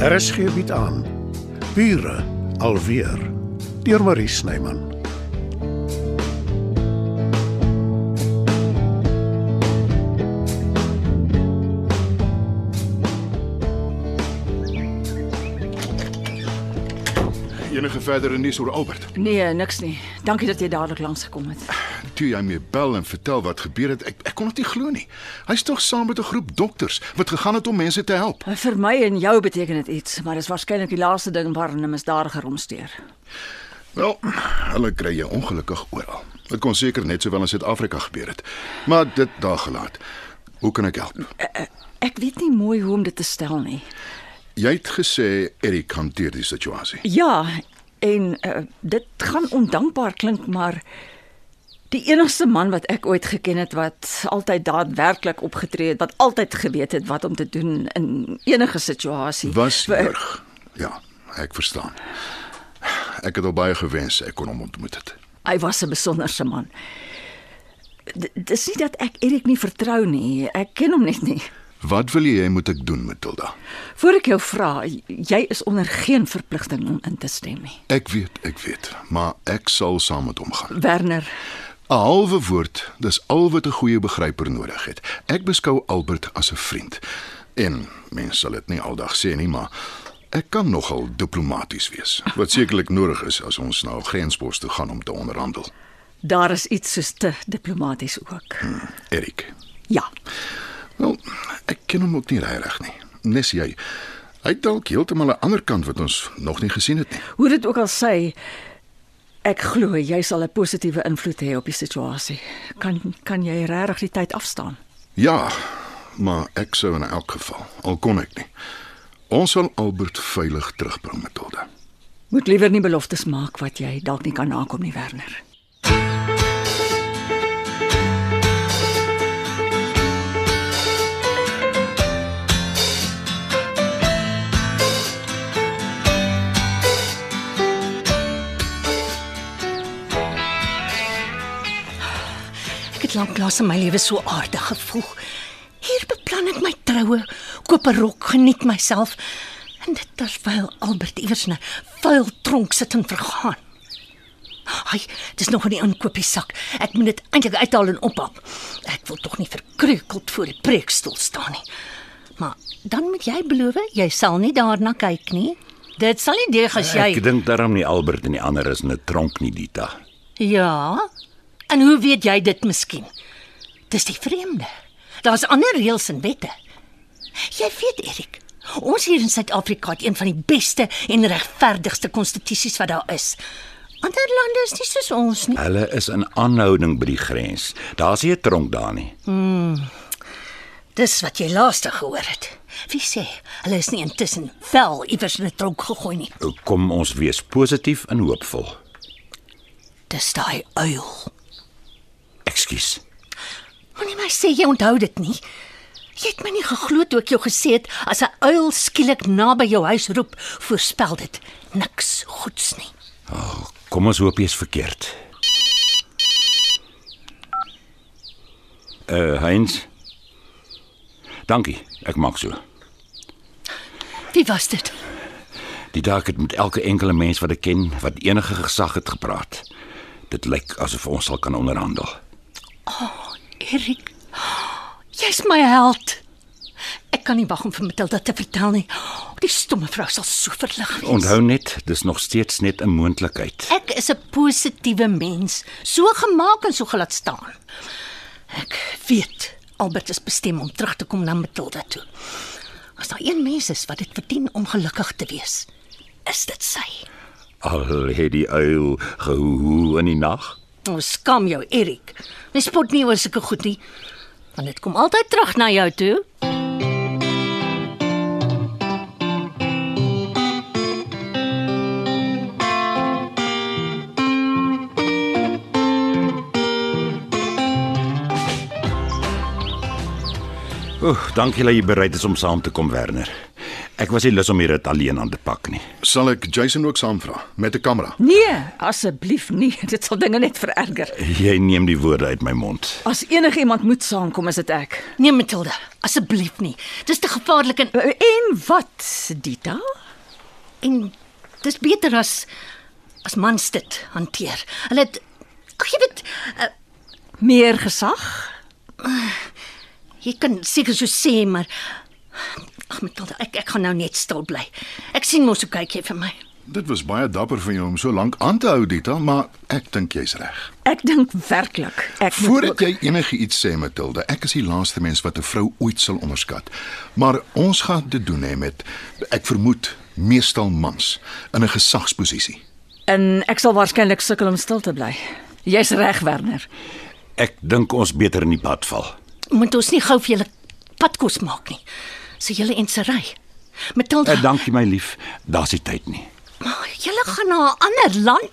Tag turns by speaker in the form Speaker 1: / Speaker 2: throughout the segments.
Speaker 1: RSG bied aan Bure alweer deur Marie Snyman.
Speaker 2: Enige verdere nuus oor Albert?
Speaker 3: Nee, niks nie. Dankie dat jy dadelik langs gekom het.
Speaker 2: Toe jy my bel en vertel wat gebeur het, ek ek kon dit nie glo nie. Hy's tog saam met 'n groep dokters wat gegaan het om mense te help.
Speaker 3: Vir my en jou beteken dit iets, maar dis waarskynlik die laaste ding waarin 'n misdadiger omsteur.
Speaker 2: Wel, hulle kry jy ongelukkig oral. Dit kon seker net sowel in Suid-Afrika gebeur het. Maar dit daar gelaat. Hoe kan ek help?
Speaker 3: Ek weet nie mooi hoe om dit te stel nie.
Speaker 2: Jy het gesê Erik hanteer die situasie.
Speaker 3: Ja, en uh, dit gaan ondankbaar klink, maar die enigste man wat ek ooit geken het wat altyd daadwerklik opgetree het, wat altyd geweet het wat om te doen in enige situasie.
Speaker 2: Was Jurg. Ja, ek verstaan. Ek het al baie gewens ek kon hom ontmoet het.
Speaker 3: Hy was 'n besonderse man. D- Dis nie dat ek Erik nie vertrou nie. Ek ken hom net nie.
Speaker 2: Wat wil jy hê moet ek doen, Matilda?
Speaker 3: Voor ek jou vra, jy is onder geen verpligting om in te stem nie.
Speaker 2: Ek weet, ek weet, maar ek sal saam met hom gaan.
Speaker 3: Werner,
Speaker 2: 'n Halwe woord, dis al wat 'n goeie begryper nodig het. Ek beskou Albert as 'n vriend. En mense sal dit nie aldag sê nie, maar ek kan nogal diplomaties wees, wat sekerlik nodig is as ons na 'n grenspos toe gaan om te onderhandel.
Speaker 3: daar is iets soos te diplomaties ook.
Speaker 2: Erik.
Speaker 3: Ja.
Speaker 2: Wel, ek ken hom ook nie regtig nie. Nes jy. Hy dalk heeltemal 'n ander kant wat ons nog nie gesien het nie.
Speaker 3: Hoe dit ook al sê, ek glo jy sal 'n positiewe invloed hê op die situasie. Kan kan jy regtig die tyd afstaan?
Speaker 2: Ja, maar ek sou in elk geval, al kon ek nie. Ons sal Albert veilig terugbring, Matilda.
Speaker 3: Moet liewer nie beloftes maak wat jy dalk nie kan nakom nie, Werner.
Speaker 4: Het lanklaas in my lewe so aardig gevoel. Hier beplan ek my troue, koop 'n rok, geniet myself en dit terwyl Albert iewers 'n vuil tronk sit en vergaan. Ai, dis nog in die inkopiesak. Ek moet dit eintlik uithaal en ophang. Ek wil tog nie verkreukeld voor die preekstoel staan nie. Maar dan moet jy beloof jy sal nie daarna kyk nie. Dit sal nie deeg as jy
Speaker 5: Ek dink daarom nie Albert en die ander is in 'n tronk nie, Dita.
Speaker 4: Ja. En hoe weet jy dit miskien? Dis die vreemde. Daar's ander reëls en wette. Jy weet Erik, ons hier in Suid-Afrika het een van die beste en regverdigste konstitusies wat daar is. Ander lande is nie soos ons nie.
Speaker 5: Hulle is in aanhouding by die grens. Daar's nie 'n tronk daar nie.
Speaker 4: Dis wat jy laaste gehoor het. Wie sê hulle is nie intussen wel iewers in 'n tronk gegooi nie.
Speaker 5: Kom ons wees positief en hoopvol.
Speaker 4: Dis daai uil.
Speaker 5: Ekskuus.
Speaker 4: Moenie my sê jy onthou dit nie. Jy het my nie geglo toe ek jou gesê het as 'n uil skielik naby jou huis roep, voorspel dit niks goeds nie.
Speaker 5: Kom ons hoop jy's verkeerd. Uh Heinz. Dankie. Ek maak so.
Speaker 4: Wie was dit?
Speaker 5: Die dag het met elke enkele mens wat ek ken wat enige gesag het gepraat. Dit lyk asof ons sal kan onderhandel.
Speaker 4: Erik. Jy's my held. Ek kan nie wag om vir Matilda te vertel nie. Die stomme vrou sal so verlig wees.
Speaker 5: Onthou net, dis nog steeds net 'n moontlikheid.
Speaker 4: Ek is 'n positiewe mens, so gemaak en so gelaat staan. Ek weet Albert is bestem om terug te kom na Matilda toe. As daar een mens is wat dit verdien om gelukkig te wees, is dit sy.
Speaker 5: Al het die uil gehoe in die nag.
Speaker 4: O, skam jou, Erik. Jy spot nie oor sulke goed nie. Want dit kom altyd terug na jou toe.
Speaker 5: Oeg, dankie dat jy bereid is om saam te kom, Werner. Ek was nie lus om hier dit alleen aan te pak nie.
Speaker 2: Sal ek Jason ook saamvra met 'n kamera?
Speaker 3: Nee, asseblief nie. Dit sal dinge net vererger.
Speaker 5: Jy neem die woorde uit my mond.
Speaker 3: As enigiemand moet saamkom, is dit ek.
Speaker 4: Nee, Matilda, asseblief nie. Dis te gevaarlik en
Speaker 3: En wat, Dita?
Speaker 4: en dis beter as as mans dit hanteer. Hulle het ag jy weet, uh,
Speaker 3: Meer gesag?
Speaker 4: jy kan seker so sê, maar ag Matilda, ek ek gaan nou net stil bly. Ek sien mos hoe kyk jy vir my.
Speaker 2: Dit was baie dapper van jou om so lank aan te hou, Dita, maar ek dink jy's reg.
Speaker 3: Ek dink werklik. Ek
Speaker 2: Voordat
Speaker 3: ook-
Speaker 2: jy enigiets sê, Matilda, ek is die laaste mens wat 'n vrou ooit sal onderskat. Maar ons gaan dit doen hè met ek vermoed meestal mans in 'n gesagsposisie.
Speaker 3: En ek sal waarskynlik sukkel om stil te bly. Jy's reg, Werner.
Speaker 5: Ek dink ons beter in die pad val.
Speaker 4: Moet ons nie gou vir julle padkos maak nie. So julle ensery. Matilda,
Speaker 5: Uh, dankie my lief. Daar's nie tyd nie.
Speaker 4: maar julle gaan na 'n ander land.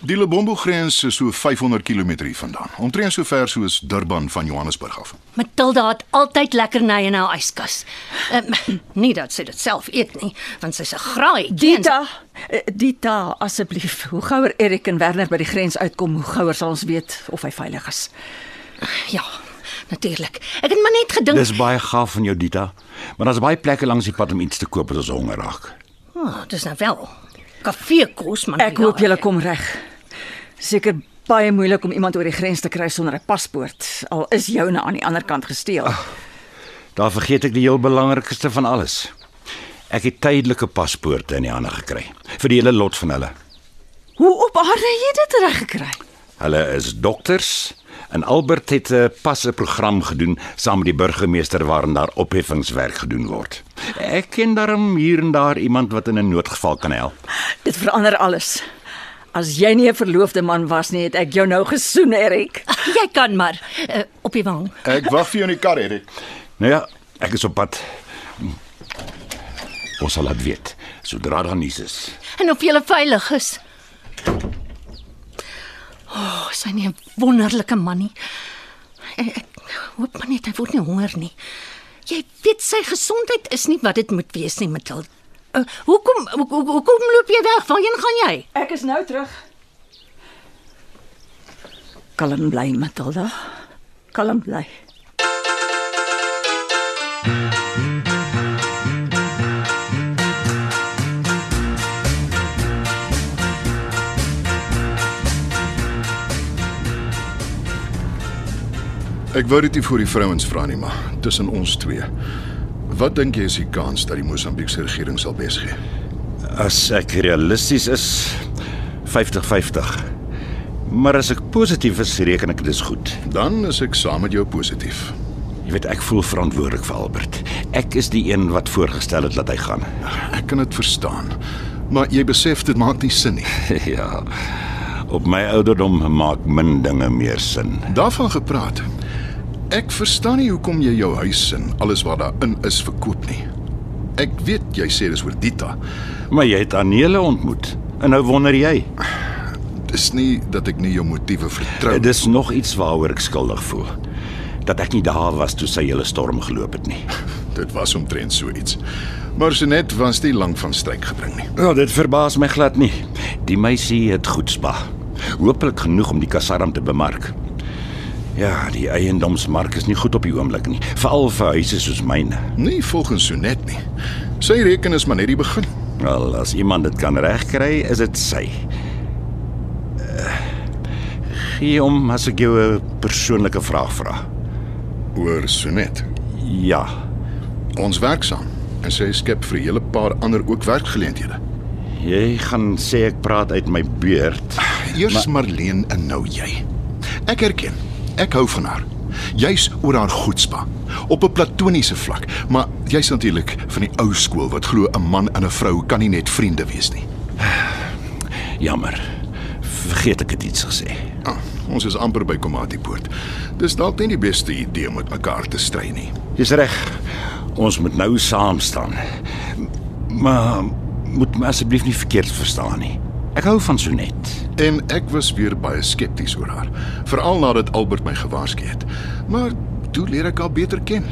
Speaker 2: Die Lebombo grens is so 500 km hier vandaan. Omtrent so ver soos Durban van Johannesburg af.
Speaker 4: Matilda het altyd lekkerny in haar yskas. Um, nie dat sy dit self eet nie, want sy's 'n graai.
Speaker 3: Dita, eh, Dita, asseblief. Hoe gouer Erik en Werner by die grens uitkom, hoe gouer sal ons weet of hy veilig is.
Speaker 4: Ja, natuurlik. Ek het maar net gedink,
Speaker 5: Dis baie gaaf van jou Dita, maar daar's baie plekke langs die pad om iets te koop as ons honger raak.
Speaker 4: oh, dis nou wel kafee kos, maar
Speaker 3: Ek hoop julle kom reg. Seker baie moeilik om iemand oor die grens te kry sonder 'n paspoort. Al is joune aan die ander kant gesteel.
Speaker 5: Daar vergeet ek die heel belangrikste van alles. Ek het tydelike paspoorte in die hande gekry vir die hele lot van hulle.
Speaker 3: Hoe op aarde het jy dit reg gekry?
Speaker 5: Hulle is dokters en Albert het 'n pas 'n program gedoen saam met die burgemeester waarin daar opheffingswerk gedoen word. Ek ken daarom hier en daar iemand wat in 'n noodgeval kan help.
Speaker 3: Dit verander alles. As jy nie 'n verloofde man was nie, het ek jou nou gesoen, Erik.
Speaker 4: Jy kan maar uh, op die wang.
Speaker 2: Ek wag vir jou in die kar, Erik.
Speaker 5: Nou ja, ek is op pad. Ons sal dit weet sodra daar nuus is.
Speaker 4: En of jy veilig is. O, oh, sy nie 'n wonderlike man nie. Ek, ek hoop maar net hy word nie honger nie. Jy weet sy gesondheid is nie wat dit moet wees nie, Matilda. Uh, hoekom ho, ho, hoekom loop jy weg? Waarheen gaan jy?
Speaker 3: Ek is nou terug. Kalm bly, Matilda. Kalm bly.
Speaker 2: Ek wou dit nie vir die vrouens vra nie, maar tussen ons twee. Wat dink jy is die kans dat die Mosambiekse regering sal besgee?
Speaker 5: As ek realisties is 50-50. Maar as ek positief is, reken ek dit is goed.
Speaker 2: Dan is ek saam met jou positief.
Speaker 5: Jy weet ek voel verantwoordelik vir Albert. Ek is die een wat voorgestel het dat hy gaan.
Speaker 2: Ek kan dit verstaan. Maar jy besef dit maak nie sin nie.
Speaker 5: ja. Op my ouderdom maak min dinge meer sin.
Speaker 2: Daarvan gepraat. Ek verstaan nie hoekom jy jou huis en alles wat daarin is verkoop nie. Ek weet jy sê dis oor Dita.
Speaker 5: Maar jy het Anele ontmoet. En nou wonder jy.
Speaker 2: Dis nie dat ek nie jou motiewe vertrou.
Speaker 5: Dit is nog iets waaroor ek skuldig voel. Dat ek nie daar was toe sy hele storm geloop het nie.
Speaker 2: Dit was omtrent so iets. Maar Jeanette was nie lank van stryk gebring nie.
Speaker 5: Ja, dit verbaas my glad nie. Die meisie het goed spa. Hooplik genoeg om die kasarm te bemark. Ja, die eiendomsmark is nie goed op die oomblik nie, veral vir huise soos myne.
Speaker 2: Nie volgens Jeanette nie. Sy reken is maar net die begin.
Speaker 5: Wel, as iemand dit kan regkry, is dit sy. Uh, gee om as ek jou 'n persoonlike vraag vra.
Speaker 2: Oor Jeanette.
Speaker 5: Ja.
Speaker 2: Ons werk saam en sy skep vir 'n hele paar ander ook werkgeleenthede.
Speaker 5: Jy gaan sê ek praat uit my beurt.
Speaker 2: Eers maar... Marlene en nou jy. Ek erken, ek hou van haar. Jy's oor haar goedspa op 'n platoniese vlak, maar jy's natuurlik van die ou skool wat glo 'n man en 'n vrou kan nie net vriende wees nie.
Speaker 5: Jammer. Vergeet ek het iets gesê.
Speaker 2: Ah, ons is amper by Komatipoort. Dis dalk nie die beste idee om met mekaar te stry nie.
Speaker 5: Jy's reg. Ons moet nou saam staan. Maar moet my asseblief nie verkeerd verstaan nie. Ek hou van Sonet.
Speaker 2: En ek was weer baie skepties oor haar, veral nadat Albert my gewaarsku het. Maar toe leer ek haar beter ken.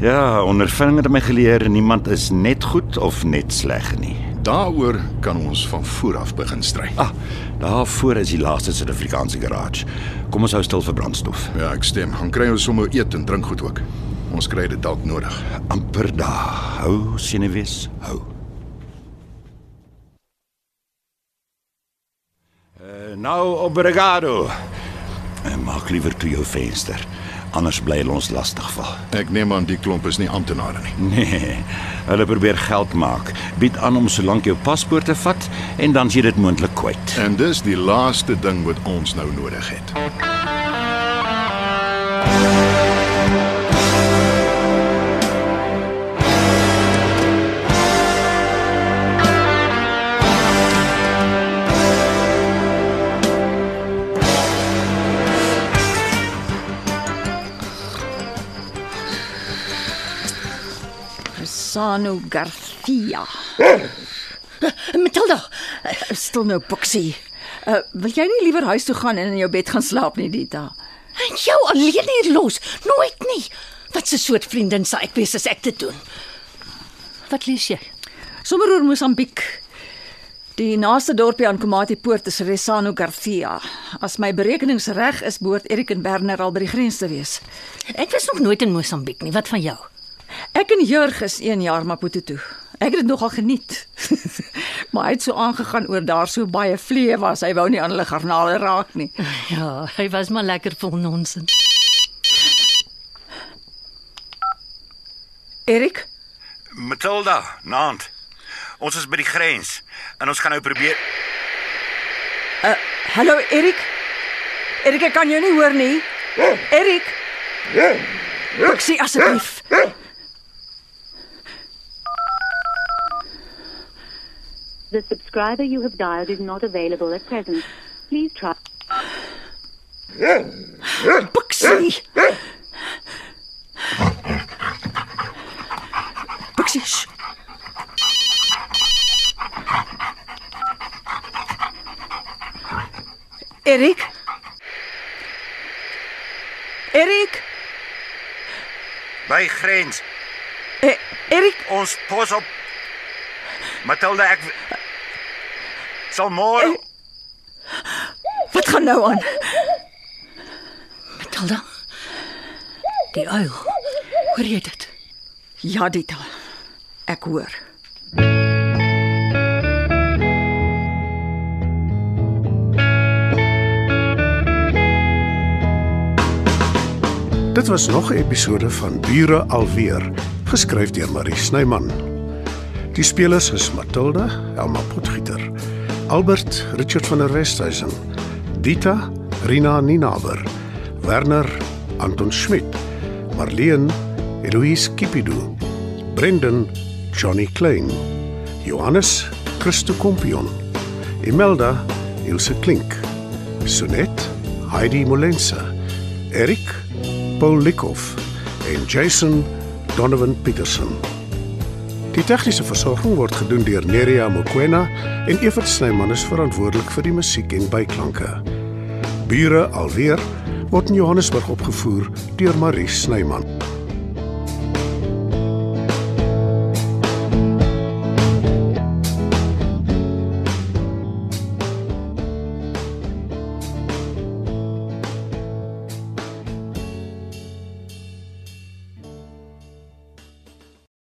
Speaker 5: Ja, ondervinding het my geleer niemand is net goed of net sleg nie.
Speaker 2: Daaroor kan ons van voor af begin stry.
Speaker 5: Ah, daar voor is die laaste Suid-Afrikaanse garage. Kom ons hou stil vir brandstof.
Speaker 2: Ja, ek stem. Dan kry ons sommer eet en drink goed ook. Ons kry dit dalk nodig.
Speaker 5: amper daar. Hou senuwees, hou. Nou obrigado. En maak liewer toe jou venster. Anders bly hulle ons lastig val.
Speaker 2: Ek neem aan die klomp is nie amptenare nie.
Speaker 5: Nee, hulle probeer geld maak. Bied aan om solank jou paspoort te vat en dan is jy dit moontlik kwyt.
Speaker 2: En dis die laaste ding wat ons nou nodig het.
Speaker 3: Sano Garcia.
Speaker 4: Matilda,
Speaker 3: Stil nou, Boxie. Uh, wil jy nie liewer huis toe gaan en in jou bed gaan slaap nie, Dita?
Speaker 4: en jou alleen hier los. Nooit nie. Wat 'n soort vriendin sal ek wees as ek dit doen? Wat lees jy?
Speaker 3: Sommer oor Mosambiek. Die naaste dorpie aan Komati Poort is Resano Garcia. As my berekenings reg is, behoort Erik en Werner al by die grens te wees.
Speaker 4: Ek was nog nooit in Mosambiek nie. Wat van jou?
Speaker 3: Ek en Jurg is 1 jaar Maputo toe. Ek het dit nogal geniet. maar hy het so aangegaan oor daar so baie vliee was. Hy wou nie aan hulle garnale raak nie.
Speaker 4: Ja, hy was maar lekker vol nonsens.
Speaker 3: Erik,
Speaker 5: Matilda, naand. Ons is by die grens en ons gaan nou probeer
Speaker 3: hallo Erik. Erik, ek kan jou nie hoor nie. Erik. Ek sê asseblief.
Speaker 6: The subscriber you have dialed is not available at present. Please try.
Speaker 3: Bixie. Bixie. Shh. Erik? Erik?
Speaker 5: by grens.
Speaker 3: E eh, Erik,
Speaker 5: Ons pos op. Matilda, ek sal môre
Speaker 3: wat gaan nou aan?
Speaker 4: Matilda. Die uil. Hoor jy dit?
Speaker 3: Ja, Dita. Ek hoor.
Speaker 1: Dit was nog 'n episode van Bure alweer, geskryf deur Marie Snyman. Die spelers is Matilda, Elma Potgieter, Albert, Richard van der Westhuizen, Dita, Rina Ninaber, Werner, Anton Schmidt, Marleen, Eloise Kipidu, Brendan, Johnny Klein, Johannes, Christo Kompion, Imelda, Ilse Klink, Sonet, Heidi Molense, Erik, Paul Likhoff en Jason Donovan Petersen. Die tegniese versorging word gedoen deur Nerea Mokoena en Evert Snyman is verantwoordelik vir die musiek en byklanke. Bure alweer word in Johannesburg opgevoer deur Marie Snyman.